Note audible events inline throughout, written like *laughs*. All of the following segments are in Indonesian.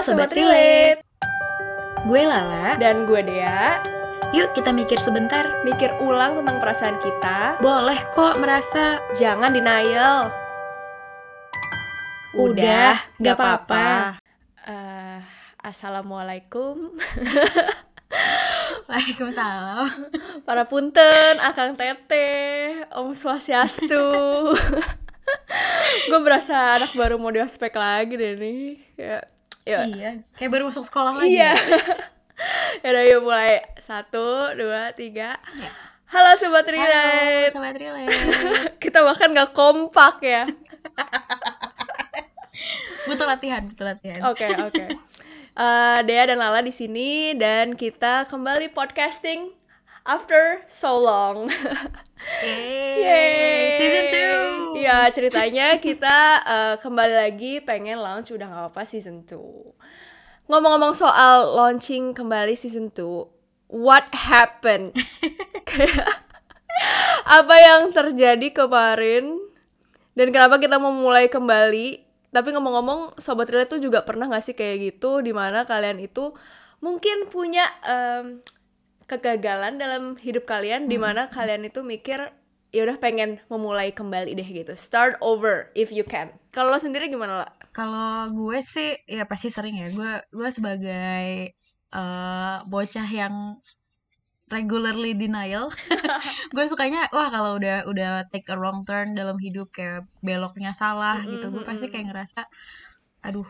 Sobat Relate. Gue Lala. Dan gue Dea. Yuk kita mikir sebentar. Mikir ulang tentang perasaan kita. Boleh kok merasa. Jangan denial. Udah, gak apa-apa. Uh, Assalamualaikum. *laughs* Waalaikumsalam. Para punten, akang teteh, om swastiastu. *laughs* gue berasa anak baru mau di aspek lagi deh nih. Kayak, ya. Iya, kayak baru masuk sekolah lagi. Iya. *laughs* Yaudah yuk mulai Satu, dua, tiga ya. Halo Sobat Relate Halo Sobat Relate *laughs* Kita bahkan gak kompak ya *laughs* Butuh latihan, butuh latihan Oke, okay, oke okay. uh, Dea dan Lala di sini Dan kita kembali podcasting After so long Yeay, Yeay. Season 2 Ya ceritanya kita uh, kembali lagi pengen launch udah gak apa-apa season 2 ngomong-ngomong soal launching kembali season 2, what happened? *laughs* Apa yang terjadi kemarin dan kenapa kita mau mulai kembali? Tapi ngomong-ngomong, sobat relate tuh juga pernah gak sih kayak gitu di mana kalian itu mungkin punya um, kegagalan dalam hidup kalian di mana hmm. kalian itu mikir ya udah pengen memulai kembali deh gitu start over if you can kalau sendiri gimana lah kalau gue sih ya pasti sering ya. Gue gue sebagai uh, bocah yang regularly denial. *laughs* gue sukanya wah kalau udah udah take a wrong turn dalam hidup kayak beloknya salah mm -hmm. gitu. Gue pasti kayak ngerasa aduh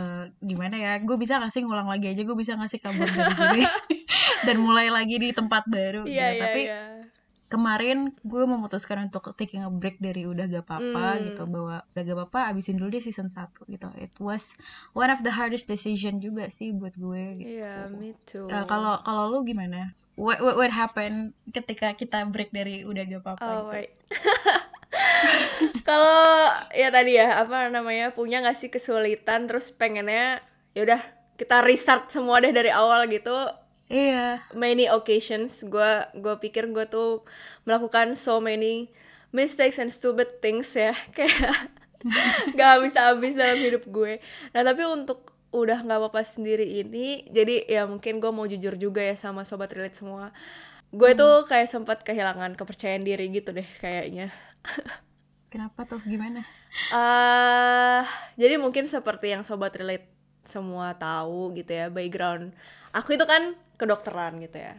uh, gimana ya gue bisa ngasih ngulang lagi aja gue bisa ngasih kabur dari *laughs* sini dan mulai lagi di tempat baru yeah, gitu. yeah, tapi yeah kemarin gue memutuskan untuk taking a break dari udah gak apa-apa mm. gitu. Bahwa udah gak apa-apa abisin dulu deh season 1 gitu. It was one of the hardest decision juga sih buat gue gitu. Yeah me too. Uh, kalau kalau lu gimana? What, what what happened ketika kita break dari udah gak apa-apa oh, gitu? *laughs* kalau ya tadi ya apa namanya punya gak sih kesulitan terus pengennya ya udah kita restart semua deh dari awal gitu Iya. Many occasions gue gue pikir gue tuh melakukan so many mistakes and stupid things ya *laughs* kayak *laughs* gak bisa habis dalam hidup gue. Nah tapi untuk udah nggak apa-apa sendiri ini, jadi ya mungkin gue mau jujur juga ya sama sobat relate semua. Gue hmm. tuh kayak sempat kehilangan kepercayaan diri gitu deh kayaknya. *laughs* Kenapa tuh? Gimana? Uh, jadi mungkin seperti yang sobat relate semua tahu gitu ya background aku itu kan kedokteran gitu ya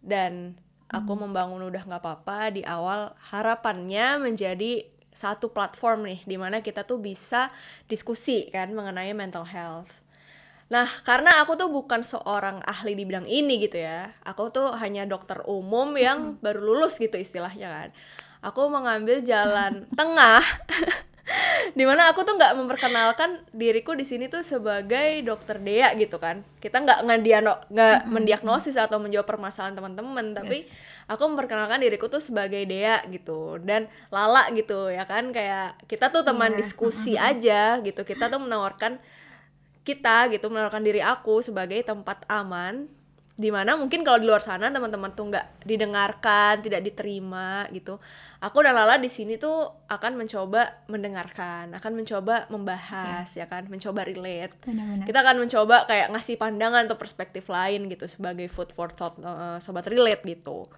dan aku hmm. membangun udah nggak apa-apa di awal harapannya menjadi satu platform nih di mana kita tuh bisa diskusi kan mengenai mental health Nah, karena aku tuh bukan seorang ahli di bidang ini gitu ya. Aku tuh hanya dokter umum yang hmm. baru lulus gitu istilahnya kan. Aku mengambil jalan *laughs* tengah di mana aku tuh nggak memperkenalkan diriku di sini tuh sebagai dokter Dea gitu kan. Kita nggak ngediano nggak mendiagnosis atau menjawab permasalahan teman-teman tapi yes. aku memperkenalkan diriku tuh sebagai Dea gitu. Dan Lala gitu ya kan? Kayak kita tuh teman yeah. diskusi aja gitu. Kita tuh menawarkan kita gitu menawarkan diri aku sebagai tempat aman di mana mungkin kalau di luar sana teman-teman tuh nggak didengarkan tidak diterima gitu aku dan Lala di sini tuh akan mencoba mendengarkan akan mencoba membahas yes. ya kan mencoba relate Benar-benar. kita akan mencoba kayak ngasih pandangan atau perspektif lain gitu sebagai food for thought uh, sobat relate gitu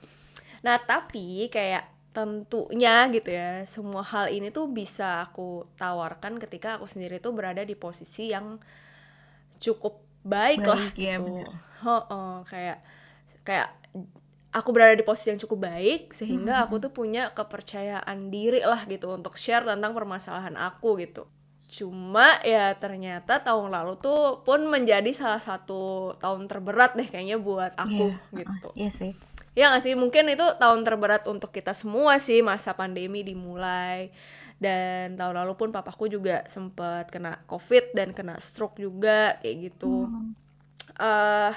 nah tapi kayak tentunya gitu ya semua hal ini tuh bisa aku tawarkan ketika aku sendiri tuh berada di posisi yang cukup baik, baik lah ya, gitu. Oh, oh, kayak kayak aku berada di posisi yang cukup baik sehingga hmm. aku tuh punya kepercayaan diri lah gitu untuk share tentang permasalahan aku gitu. Cuma ya ternyata tahun lalu tuh pun menjadi salah satu tahun terberat deh kayaknya buat aku yeah. gitu. Iya sih. Ya gak sih? Mungkin itu tahun terberat untuk kita semua sih masa pandemi dimulai dan tahun lalu pun papaku juga sempat kena covid dan kena stroke juga kayak gitu. Hmm. uh,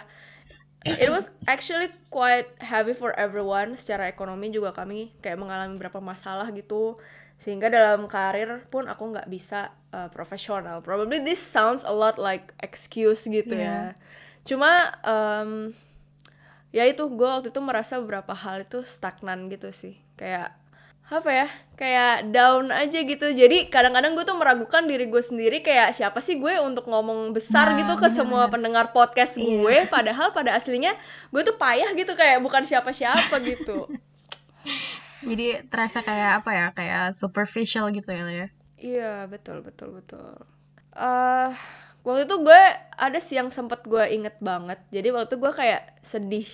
it was actually quite heavy for everyone. Secara ekonomi juga kami kayak mengalami beberapa masalah gitu. Sehingga dalam karir pun aku nggak bisa uh, profesional. Probably this sounds a lot like excuse gitu yeah. ya cuma um, ya itu gue waktu itu merasa beberapa hal itu stagnan gitu sih. Kayak apa ya kayak down aja gitu jadi kadang-kadang gue tuh meragukan diri gue sendiri kayak siapa sih gue untuk ngomong besar Nah, gitu ke bener, semua bener. pendengar podcast Iya. gue padahal pada aslinya gue tuh payah gitu kayak bukan siapa-siapa gitu *laughs* Jadi terasa kayak apa ya? Kayak superficial gitu ya, ya. iya betul betul betul eh waktu itu gue ada sih yang sempet gue inget banget jadi waktu itu gue kayak sedih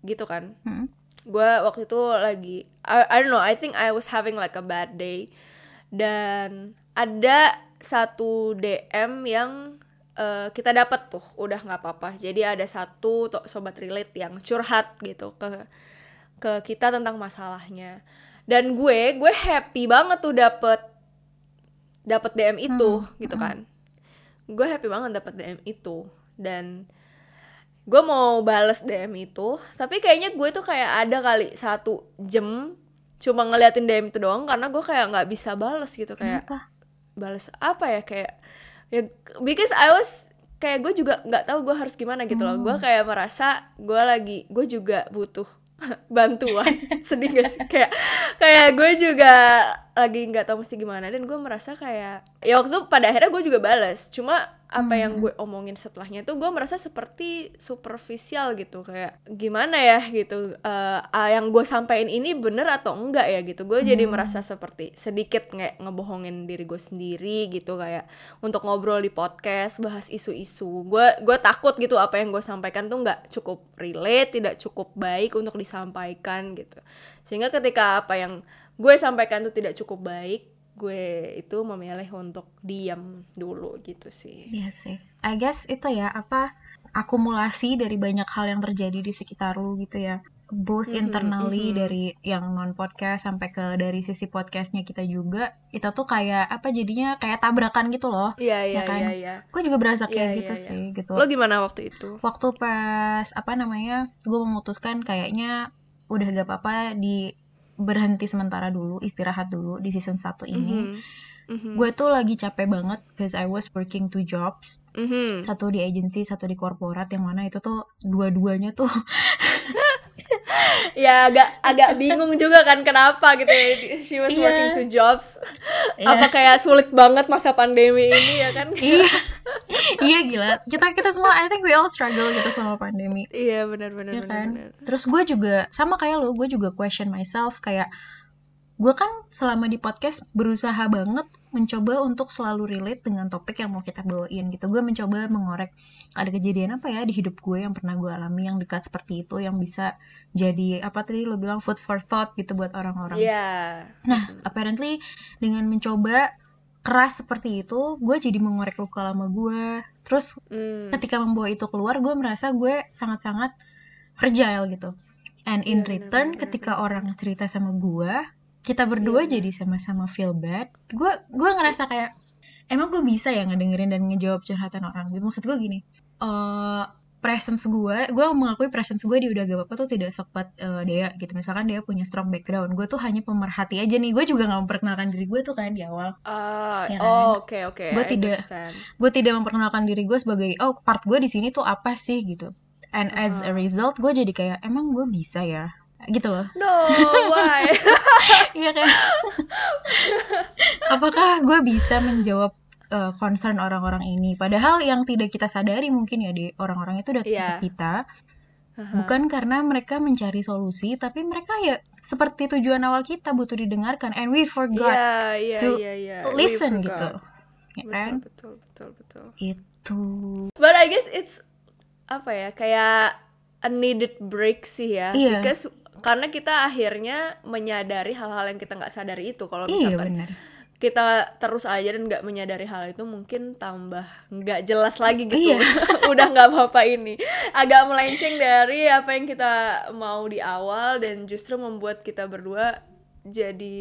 gitu kan Mm. Gue waktu itu lagi I, I don't know I think I was having like a bad day. Dan ada satu DM yang eh, kita dapat tuh udah nggak apa-apa. Jadi ada satu to- sobat relate yang curhat gitu ke ke kita tentang masalahnya. Dan gue gue happy banget tuh dapet dapet DM itu Hmm, gitu hmm. kan. Gue happy banget dapet DM itu. Dan gue mau bales DM itu tapi kayaknya gue tuh kayak ada kali satu jam cuma ngeliatin DM itu doang karena gue kayak nggak bisa bales gitu kayak Kenapa? bales apa ya kayak ya because I was kayak gue juga nggak tahu gue harus gimana gitu loh gue Hmm. kayak merasa gue lagi gue juga butuh *laughs* bantuan *laughs* sedih gak sih kayak kayak gue juga lagi nggak tahu mesti gimana dan gue merasa kayak ya waktu itu pada akhirnya gue juga balas cuma apa yang Hmm. gue omongin setelahnya tuh gue merasa seperti superficial gitu kayak gimana ya gitu eh, ah, yang gue sampaikan ini bener atau enggak ya gitu gue jadi Hmm. merasa seperti sedikit kayak ngebohongin diri gue sendiri gitu kayak untuk ngobrol di podcast bahas isu-isu gue gue takut gitu apa yang gue sampaikan tuh nggak cukup relate tidak cukup baik untuk disampaikan gitu sehingga ketika apa yang gue sampaikan tuh tidak cukup baik gue itu memilih untuk diam dulu gitu sih Iya sih. I guess itu ya apa akumulasi dari banyak hal yang terjadi di sekitar lu gitu ya. Both Mhm, internally mhm. dari yang non podcast sampai ke dari sisi podcastnya kita juga itu tuh kayak apa jadinya kayak tabrakan gitu loh. iya iya Ya kan? iya iya Gue juga berasa Iya, kayak iya, gitu iya. sih gitu. lo gimana waktu itu Waktu pas apa namanya gue memutuskan kayaknya udah gak apa-apa di berhenti sementara dulu istirahat dulu di season 1 ini. Mhm, mhm, Gue tuh lagi capek banget because I was working two jobs mhm. satu di agency satu di korporat yang mana itu tuh dua-duanya tuh *laughs* ya agak agak bingung juga kan kenapa gitu ya. She was Iya. working two jobs. Iya. apa kayak sulit banget masa pandemi ini ya kan? Iya. Iya gila. Kita kita semua I think we all struggle gitu sama pandemi. Iya benar benar ya benar kan? benar. terus gue juga sama kayak lo gue juga question myself kayak gue kan selama di podcast berusaha banget mencoba untuk selalu relate dengan topik yang mau kita bawain gitu gue mencoba mengorek ada kejadian apa ya di hidup gue yang pernah gue alami yang dekat seperti itu yang bisa jadi apa tadi lo bilang food for thought gitu buat orang-orang iya Nah, apparently dengan mencoba keras seperti itu, gue jadi mengorek luka lama gue. Terus Hmm. ketika membawa itu keluar, gue merasa gue sangat-sangat fragile gitu. And in Iya, return, ketika orang cerita sama gue, kita berdua Iya, jadi sama-sama feel bad. Gue gue ngerasa kayak emang gue bisa ya ngedengerin dan ngejawab curhatan orang. Maksud gue gini, eh presence gue, gue mengakui presence gue di udah gak apa-apa tuh tidak sekuat eh, Dea gitu. Misalkan dia punya strong background, gue tuh hanya pemerhati aja nih. Gue juga gak memperkenalkan diri gue tuh kan di awal. Ah, Ya kan? oh oke oke Gue I tidak-. Gue tidak memperkenalkan diri gue sebagai oh part gue di sini tuh apa sih gitu. And as a Ah. result, gue jadi kayak emang gue bisa ya gitu loh. no why *laughs* Iya kan? *laughs* Apakah gue bisa menjawab uh, concern orang-orang ini? Padahal yang tidak kita sadari mungkin ya di orang-orang itu udah ke kita, Haha. bukan karena mereka mencari solusi, tapi mereka ya seperti tujuan awal kita butuh didengarkan, and we forgot iya iya to iya iya We listen forgot. gitu, ya kan? betul betul betul betul Itu. But I guess it's apa ya kayak a needed break sih ya. Iya. Because karena kita akhirnya menyadari hal-hal yang kita nggak sadari itu. Kalau Iya misalkan benar. kita terus aja dan nggak menyadari hal itu mungkin tambah nggak jelas lagi gitu. Iya. *laughs* Udah nggak apa-apa ini. Agak melenceng dari apa yang kita mau di awal dan justru membuat kita berdua jadi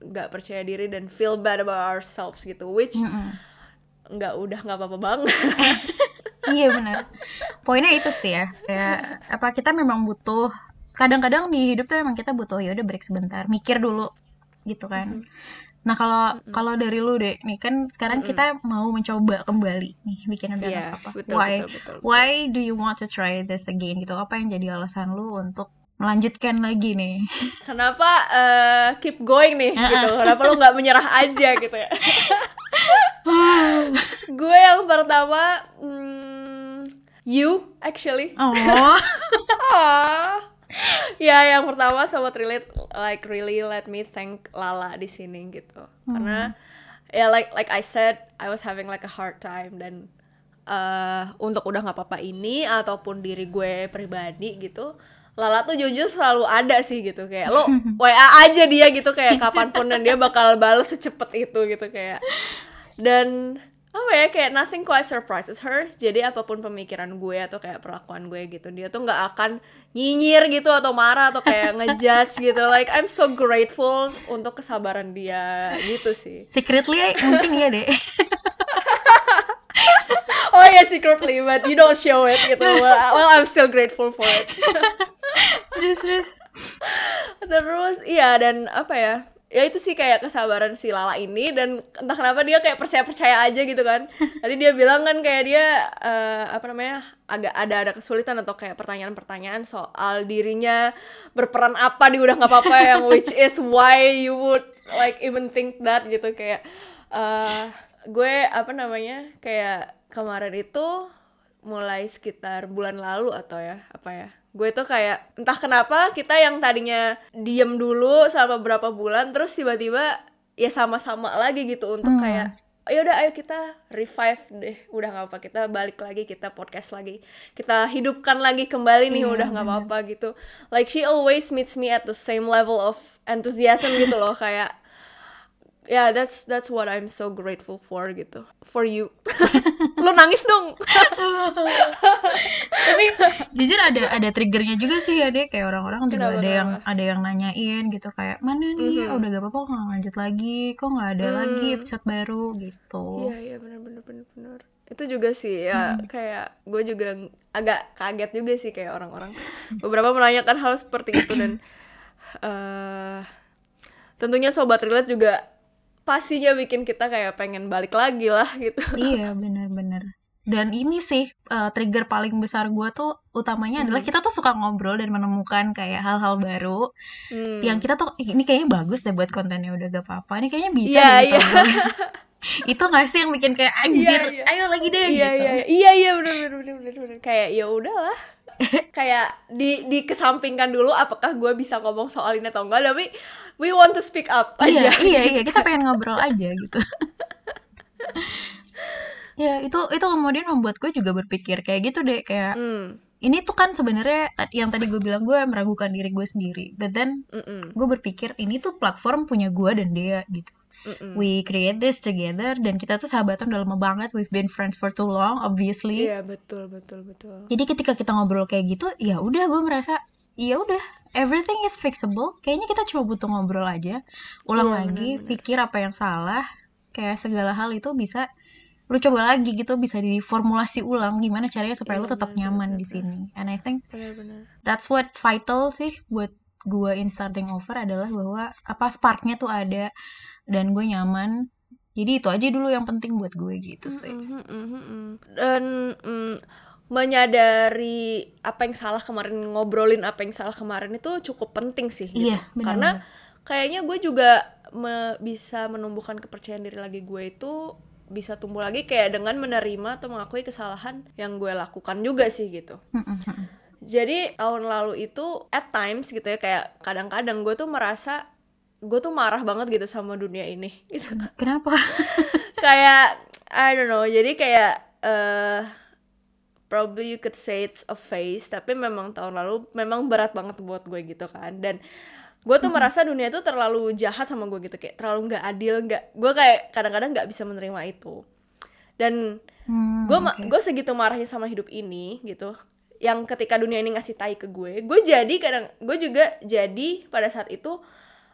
nggak percaya diri dan feel bad about ourselves gitu. Which nggak udah nggak apa-apa banget. *laughs* iya benar. Poinnya itu sih ya. Kayak apa kita memang butuh kadang-kadang di hidup tuh emang kita butuh ya udah break sebentar, mikir dulu gitu kan. Nah, kalau Mm-mm. kalau dari lu deh, nih kan sekarang Mm-mm. kita mau mencoba kembali nih bikin Iya, apa? betul, Why betul, betul, betul. why do you want to try this again gitu? Apa yang jadi alasan lu untuk melanjutkan lagi nih. *laughs* Kenapa uh, keep going nih gitu? Kenapa lo nggak menyerah aja gitu ya? *laughs* gue yang pertama hmm, you actually. Oh. *laughs* ya yang pertama sobat relate like really let me thank Lala di sini gitu. Hmm. Karena ya like like I said I was having like a hard time dan uh, untuk udah nggak apa-apa ini ataupun diri gue pribadi gitu Lala tuh jujur selalu ada sih gitu kayak lo *laughs* WA aja dia gitu kayak kapan pun dan dia bakal balas secepat itu gitu kayak dan apa ya kayak nothing quite surprises her. Jadi apa pun pemikiran gue atau kayak perlakuan gue gitu dia tuh nggak akan nyinyir gitu atau marah atau kayak *laughs* ngejudge gitu. Like I'm so grateful untuk kesabaran dia gitu sih. Secretly mungkin ya deh. *laughs* Oh ya yeah, secretly but you don't show it gitu. Well, well I'm still grateful for it. *laughs* Terus terus. Terus iya dan apa ya ya itu sih kayak kesabaran si Lala ini dan entah kenapa dia kayak percaya percaya aja gitu kan. *laughs* Tadi dia bilang kan kayak dia uh, apa namanya agak ada ada kesulitan atau kayak pertanyaan-pertanyaan soal dirinya berperan apa di udah nggak apa-apa yang *laughs* which is why you would like even think that gitu. Kayak uh, gue apa namanya kayak kemarin itu mulai sekitar bulan lalu atau ya apa ya gue tuh kayak entah kenapa kita yang tadinya diem dulu selama beberapa bulan terus tiba-tiba ya sama-sama lagi gitu untuk hmm. kayak ayo udah ayo kita revive deh. Udah nggak apa kita balik lagi kita podcast lagi. Kita hidupkan lagi kembali nih yeah, udah nggak apa-apa gitu. Like she always meets me at the same level of enthusiasm gitu loh. Kayak yeah that's that's what I'm so grateful for gitu. For you. *laughs* Lo nangis dong. *laughs* Tapi jujur ada ada triggernya juga sih ya deh kayak orang-orang juga ada yang ada yang nanyain gitu kayak mana nih? Mm -hmm. udah gak apa-apa kok nggak lanjut lagi? Kok nggak ada mm. lagi episode baru? Gitu. Iya iya benar benar benar benar itu juga sih ya hmm. kayak gue juga agak kaget juga sih kayak orang-orang. Beberapa menanyakan hal seperti itu dan uh, *coughs* tentunya sobat relate juga pastinya bikin kita kayak pengen balik lagi lah gitu iya benar-benar dan ini sih uh, trigger paling besar gue tuh utamanya hmm. adalah kita tuh suka ngobrol dan menemukan kayak hal-hal baru hmm. yang kita tuh ini kayaknya bagus deh buat kontennya udah gak apa-apa ini kayaknya bisa yeah, deh yeah. itu gak sih yang bikin kayak iya, anjir yeah, yeah. ayo lagi deh iya gitu. iya iya iya bener bener bener bener, bener. kayak ya udahlah *laughs* kayak di di kesampingkan dulu apakah gue bisa ngomong soal ini atau enggak tapi we want to speak up iya, aja. iya iya. *laughs* Kita pengen ngobrol aja gitu. *laughs* Ya itu itu kemudian membuat gue juga berpikir kayak gitu deh kayak mm. ini tuh kan sebenarnya yang tadi gue bilang gue meragukan diri gue sendiri. But then mm -mm. gue berpikir ini tuh platform punya gue dan dia gitu. Mm-mm. we create this together dan kita tuh sahabatan udah lama banget. We've been friends for too long obviously. Iya yeah, betul betul betul. Jadi ketika kita ngobrol kayak gitu ya udah gue merasa ya udah everything is fixable. Kayaknya kita cuma butuh ngobrol aja. Ulang yeah, lagi bener, bener. pikir apa yang salah. Kayak segala hal itu bisa lu coba lagi gitu bisa diformulasi ulang gimana caranya supaya yeah, lu tetap bener, nyaman bener, di sini. And I think bener, bener. that's what vital sih buat gue in starting over adalah bahwa apa sparknya tuh ada dan gue nyaman. Jadi itu aja dulu yang penting buat gue gitu sih. mm -hmm, dan mm, menyadari apa yang salah kemarin ngobrolin apa yang salah kemarin itu cukup penting sih gitu. Iya, benar, Karena kayaknya gue juga me bisa menumbuhkan kepercayaan diri lagi gue itu bisa tumbuh lagi kayak dengan menerima atau mengakui kesalahan yang gue lakukan juga sih gitu. Jadi tahun lalu itu at times gitu ya kayak kadang-kadang gue tuh merasa gue tuh marah banget gitu sama dunia ini gitu. Kenapa? *laughs* kayak I don't know. Jadi kayak uh, probably you could say it's a phase tapi memang tahun lalu memang berat banget buat gue gitu kan dan gue tuh mm -hmm. merasa dunia itu terlalu jahat sama gue gitu kayak terlalu nggak adil nggak gue kayak kadang-kadang nggak bisa menerima itu dan hmm, gue okay. gue segitu marahnya sama hidup ini gitu yang ketika dunia ini ngasih tai ke gue gue jadi kadang gue juga jadi pada saat itu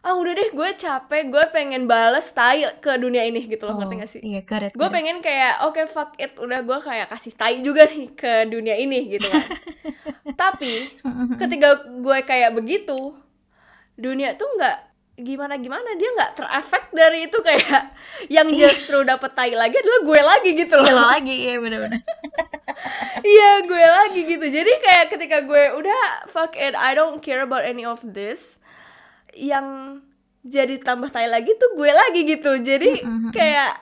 ah udah deh gue capek gue pengen bales tai ke dunia ini gitu loh oh, ngerti gak sih? iya karet gue pengen kayak oke okay, fuck it udah gue kayak kasih tai juga nih ke dunia ini gitu kan. *laughs* Tapi ketika gue kayak begitu dunia tuh nggak gimana gimana dia nggak terefek dari itu kayak *laughs* yang iya. justru dapet tai lagi adalah gue lagi gitu loh. Lo lagi iya bener-bener. *laughs* Iya gue lagi gitu. Jadi kayak ketika gue udah fuck it I don't care about any of this yang jadi tambah tai lagi tuh gue lagi gitu. Jadi kayak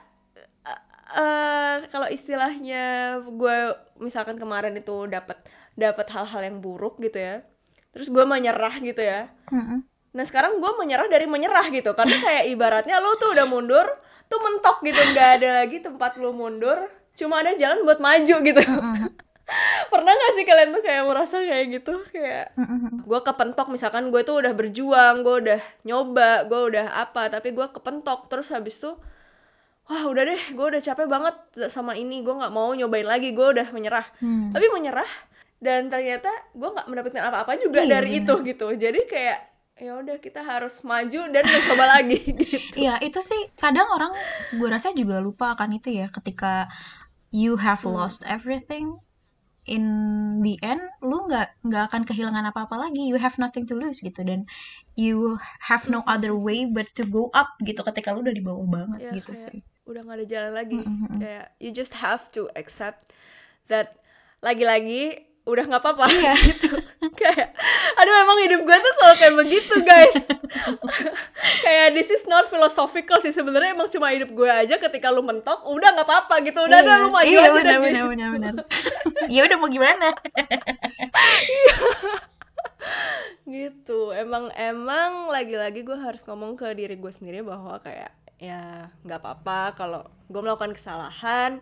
uh, kalau istilahnya gue misalkan kemarin itu dapat dapat hal-hal yang buruk gitu ya terus gue menyerah gitu ya. Nah sekarang gue menyerah dari menyerah gitu. Karena kayak ibaratnya lo tuh udah mundur tuh mentok gitu. Nggak ada lagi tempat lo mundur cuma ada jalan buat maju gitu *laughs* pernah gak sih kalian tuh kayak merasa kayak gitu kayak gue kepentok misalkan gue tuh udah berjuang gue udah nyoba gue udah apa tapi gue kepentok terus habis tuh wah udah deh gue udah capek banget sama ini gue nggak mau nyobain lagi gue udah menyerah hmm. tapi menyerah dan ternyata gue nggak mendapatkan apa-apa juga iya, dari bener. itu gitu jadi kayak ya udah kita harus maju dan mencoba *laughs* lagi gitu iya itu sih kadang orang gue rasa juga lupa akan itu ya ketika you have hmm. lost everything in the end lu nggak nggak akan kehilangan apa apa lagi. You have nothing to lose gitu. Dan you have no other way but to go up gitu ketika lu udah di bawah banget ya, gitu sih. udah nggak ada jalan lagi. Mm -hmm. kayak you just have to accept that lagi-lagi udah nggak apa-apa. Iya. *laughs* gitu. Kayak aduh emang hidup gue tuh selalu kayak begitu guys. *laughs* Kayak this is not philosophical sih. Sebenarnya emang cuma hidup gue aja ketika lu mentok udah nggak apa-apa gitu. Udah iya. lu maju iya, aja benar, benar, gitu. *laughs* ya udah mau gimana? Gitu. Emang emang lagi-lagi gue harus ngomong ke diri gue sendiri bahwa kayak ya nggak apa-apa kalau gue melakukan kesalahan.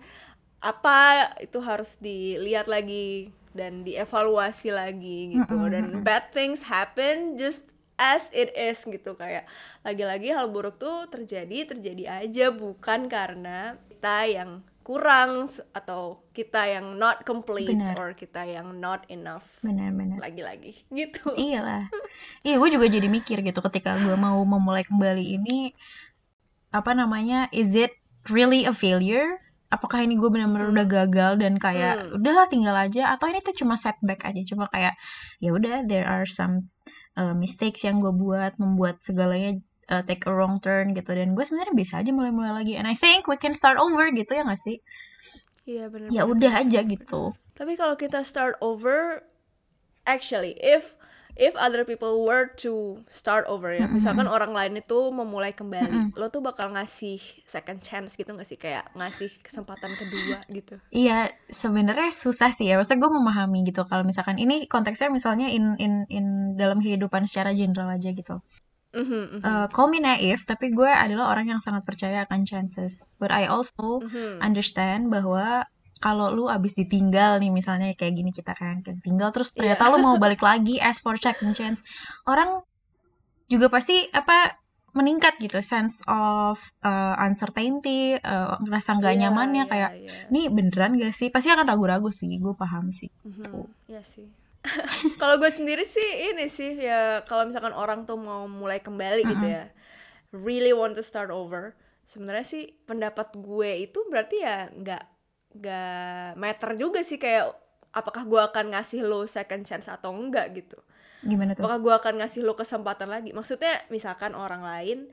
Apa itu harus dilihat lagi dan dievaluasi lagi gitu. Dan bad things happen just as it is gitu. Kayak lagi-lagi hal buruk tuh terjadi terjadi aja bukan karena kita yang kurang atau kita yang not complete bener. or kita yang not enough benar-benar lagi-lagi gitu. Iyalah. Iya gue juga jadi mikir gitu ketika gue mau memulai kembali ini apa namanya is it really a failure apakah ini gue benar-benar hmm. udah gagal dan kayak hmm. udahlah tinggal aja. Atau ini tuh cuma setback aja cuma kayak ya udah there are some uh, mistakes yang gue buat membuat segalanya uh, take a wrong turn gitu. Dan gue sebenarnya bisa aja mulai-mulai lagi. And I think we can start over gitu ya gak sih? Iya benar ya udah aja gitu. Tapi kalau kita start over actually if if other people were to start over ya, misalkan orang lain itu memulai kembali, lo tuh bakal ngasih second chance gitu gak sih kayak ngasih kesempatan kedua gitu? Iya, sebenarnya susah sih ya. Maksudnya gue memahami gitu kalau misalkan ini konteksnya misalnya in in in dalam kehidupan secara general aja gitu. Mm-hmm, Uh, call me naive, tapi gue adalah orang yang sangat percaya akan chances. But I also mm-hmm. understand bahwa kalau lu abis ditinggal nih misalnya kayak gini kita kan tinggal terus iya. ternyata yeah. lu mau balik lagi *laughs* as for second chance orang juga pasti apa meningkat gitu sense of uh, uncertainty uh, ngerasa nggak yeah, nyamannya yeah, kayak yeah. ini beneran gak sih pasti akan ragu-ragu sih gue paham sih mm-hmm. Gitu. Iya sih *laughs* kalau gue sendiri sih ini sih ya kalau misalkan orang tuh mau mulai kembali uh-huh. gitu ya really want to start over sebenarnya sih pendapat gue itu berarti ya nggak gak matter juga sih kayak apakah gue akan ngasih lo second chance atau enggak gitu. Gimana tuh? Apakah gue akan ngasih lo kesempatan lagi? Maksudnya misalkan orang lain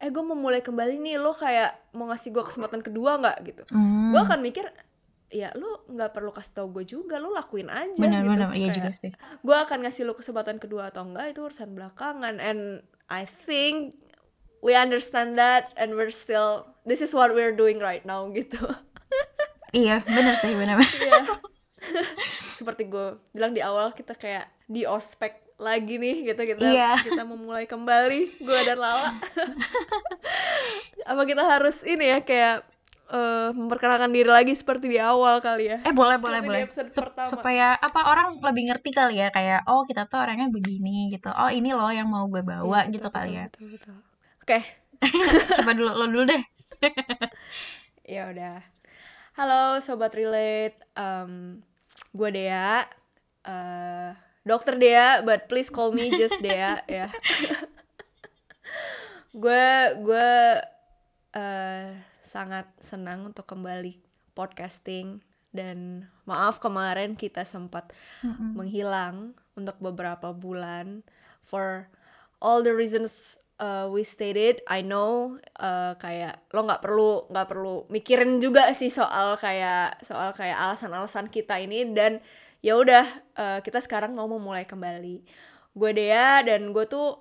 eh gue mau mulai kembali nih lo kayak mau ngasih gue kesempatan kedua nggak? gitu. Hmm. gue akan mikir ya lo nggak perlu kasih tau gue juga lo lakuin aja bener, gitu. bener, iya juga sih. gue akan ngasih lo kesempatan kedua atau enggak itu urusan belakangan. And I think we understand that and we're still this is what we're doing right now gitu *laughs* iya bener sih bener. *laughs* Iya. *laughs* seperti gue bilang di awal kita kayak di ospek lagi nih gitu kita iya. kita memulai kembali gue dan Lala. *laughs* Apa kita harus ini ya kayak uh, memperkenalkan diri lagi seperti di awal kali ya? Eh boleh boleh boleh. Sup supaya apa orang lebih ngerti kali ya kayak oh kita tuh orangnya begini gitu. Oh ini loh yang mau gue bawa iya, gitu betul, kali ya. betul, betul. oke. Okay. coba dulu lo dulu deh. Ya udah Halo sobat relate, um, gue Dea, uh, dokter Dea, but please call me just Dea ya. Gue gue uh, sangat senang untuk kembali podcasting dan maaf kemarin kita sempat mm -hmm. menghilang untuk beberapa bulan for all the reasons uh, we stated I know uh, kayak lo nggak perlu nggak perlu mikirin juga sih soal kayak soal kayak alasan-alasan kita ini. Dan ya udah uh, kita sekarang mau memulai kembali. Gue Dea dan gue tuh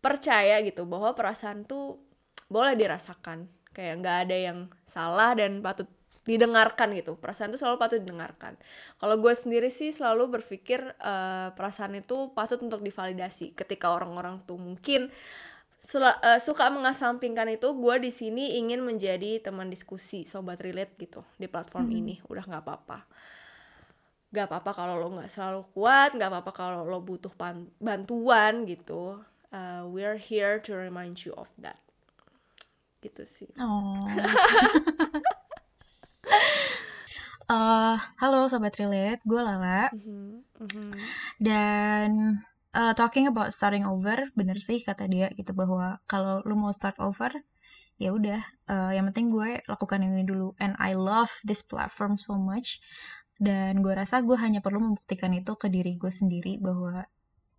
percaya gitu bahwa perasaan tuh boleh dirasakan. Kayak nggak ada yang salah dan patut didengarkan gitu. Perasaan itu selalu patut didengarkan. Kalau gue sendiri sih selalu berpikir uh, perasaan itu patut untuk divalidasi ketika orang-orang tuh mungkin uh, suka mengasampingkan itu gue di sini ingin menjadi teman diskusi sobat relate gitu di platform hmm. ini udah nggak apa-apa nggak apa-apa kalau lo nggak selalu kuat nggak apa-apa kalau lo butuh bantuan gitu uh, we're here to remind you of that gitu sih oh. uh, *laughs* halo sobat relate gue Lala mm -hmm. Mm -hmm. dan uh, talking about starting over bener sih kata dia gitu bahwa kalau lu mau start over ya udah uh, yang penting gue lakukan ini dulu. And I love this platform so much. Dan gue rasa gue hanya perlu membuktikan itu ke diri gue sendiri bahwa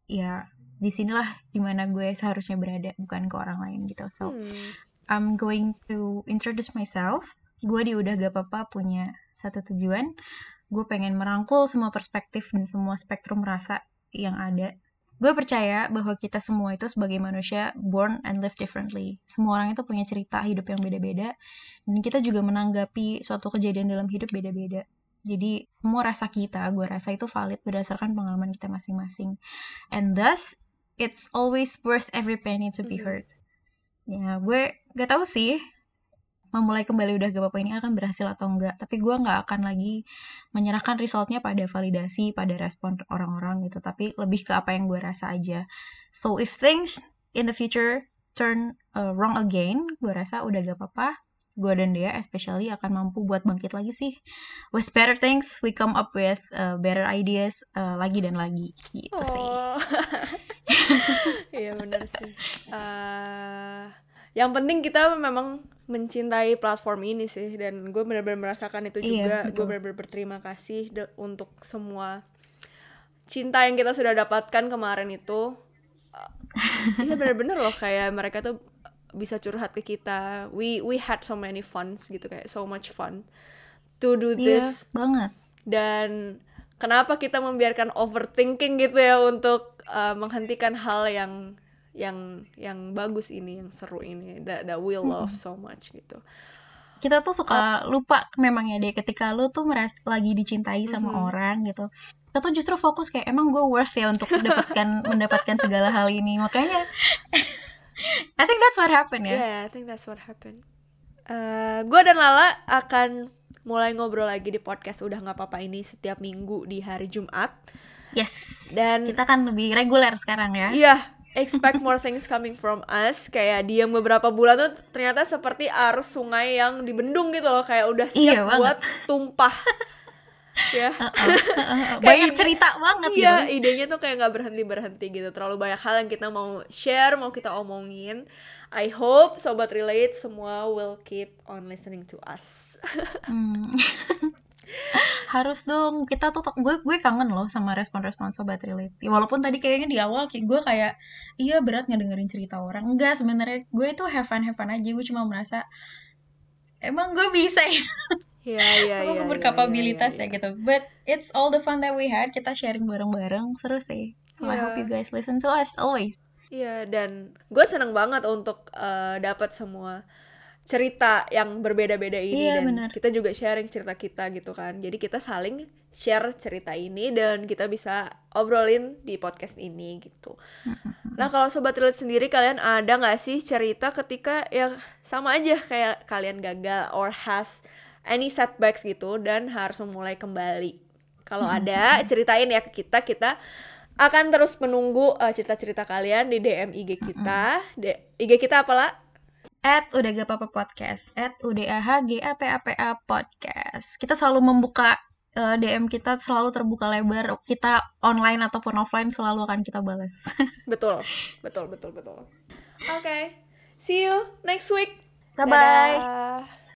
ya di sinilah di mana gue seharusnya berada bukan ke orang lain gitu. So hmm. I'm going to introduce myself. Gue di udah gak apa-apa punya satu tujuan. Gue pengen merangkul semua perspektif dan semua spektrum rasa yang ada gue percaya bahwa kita semua itu sebagai manusia born and live differently. Semua orang itu punya cerita hidup yang beda-beda dan kita juga menanggapi suatu kejadian dalam hidup beda-beda. Jadi semua rasa kita, gue rasa itu valid berdasarkan pengalaman kita masing-masing. And thus, it's always worth every penny to be mm-hmm. heard. Ya, gue gak tahu sih memulai kembali udah gak apa-apa ini akan berhasil atau enggak. Tapi gue nggak akan lagi menyerahkan resultnya pada validasi pada respon orang-orang gitu. Tapi lebih ke apa yang gue rasa aja. So if things in the future turn uh, wrong again gue rasa udah gak apa-apa. Gue dan dia especially akan mampu buat bangkit lagi sih. With better things we come up with uh, better ideas uh, lagi dan lagi. Gitu oh. sih. *laughs* Iya benar sih. *laughs* Uh, yang penting kita memang mencintai platform ini sih dan gue benar-benar merasakan itu iya, juga. Gue benar-benar berterima kasih untuk semua cinta yang kita sudah dapatkan kemarin itu. Iya benar-benar loh kayak mereka tuh bisa curhat ke kita. We we had so many fun gitu kayak so much fun to do iya, this. iya, banget. Dan kenapa kita membiarkan overthinking gitu ya untuk uh, menghentikan hal yang yang yang bagus ini yang seru ini that that we love so much gitu. Kita tuh suka lupa memang ya deh ketika lu tuh meras lagi dicintai sama mm -hmm. orang gitu. Kita tuh justru fokus kayak emang gue worth ya untuk mendapatkan *laughs* mendapatkan segala hal ini? Makanya *laughs* I think that's what happened ya. Yeah I think that's what happened. Uh, gue dan Lala akan mulai ngobrol lagi di podcast udah nggak apa-apa ini setiap minggu di hari Jumat. Yes. Dan kita kan lebih reguler sekarang ya. Iya expect more things coming from us. Kayak diam beberapa bulan tuh ternyata seperti arus sungai yang dibendung gitu loh. Kayak udah siap iya buat tumpah. *laughs* Ya. *laughs* Uh -uh, uh -uh. banyak cerita banget iya gitu. idenya tuh kayak nggak berhenti berhenti gitu. Terlalu banyak hal yang kita mau share mau kita omongin. I hope sobat relate semua will keep on listening to us. *laughs* Hmm. Harus dong kita tuh gue gue kangen loh sama respon-respon sobat relate ya, walaupun tadi kayaknya di awal gue kayak iya berat ngedengerin cerita orang enggak sebenarnya gue itu have fun have fun aja gue cuma merasa emang gue bisa ya Iya, iya, *laughs* iya. berkapabilitas ya, ya, ya, ya, ya gitu. But it's all the fun that we had. Kita sharing bareng-bareng. Seru sih. So yeah. I hope you guys listen to us always. Iya, yeah, dan gue seneng banget untuk uh, dapat semua cerita yang berbeda-beda ini iya, dan bener. kita juga sharing cerita kita gitu kan. Jadi kita saling share cerita ini dan kita bisa obrolin di podcast ini gitu. Nah kalau sobat relate sendiri kalian ada nggak sih cerita ketika ya sama aja kayak kalian gagal or has any setbacks gitu dan harus memulai kembali? Kalau ada ceritain ya ke kita. Kita akan terus menunggu uh, cerita-cerita kalian di DM IG kita. D IG kita apalah? At udah gak apa-apa podcast at udah g a p a p a podcast. Kita selalu membuka uh, eh, DM kita selalu terbuka lebar. Kita online ataupun offline selalu akan kita balas. *laughs* Betul. Betul betul betul. Oke. Okay. see you next week. Bye bye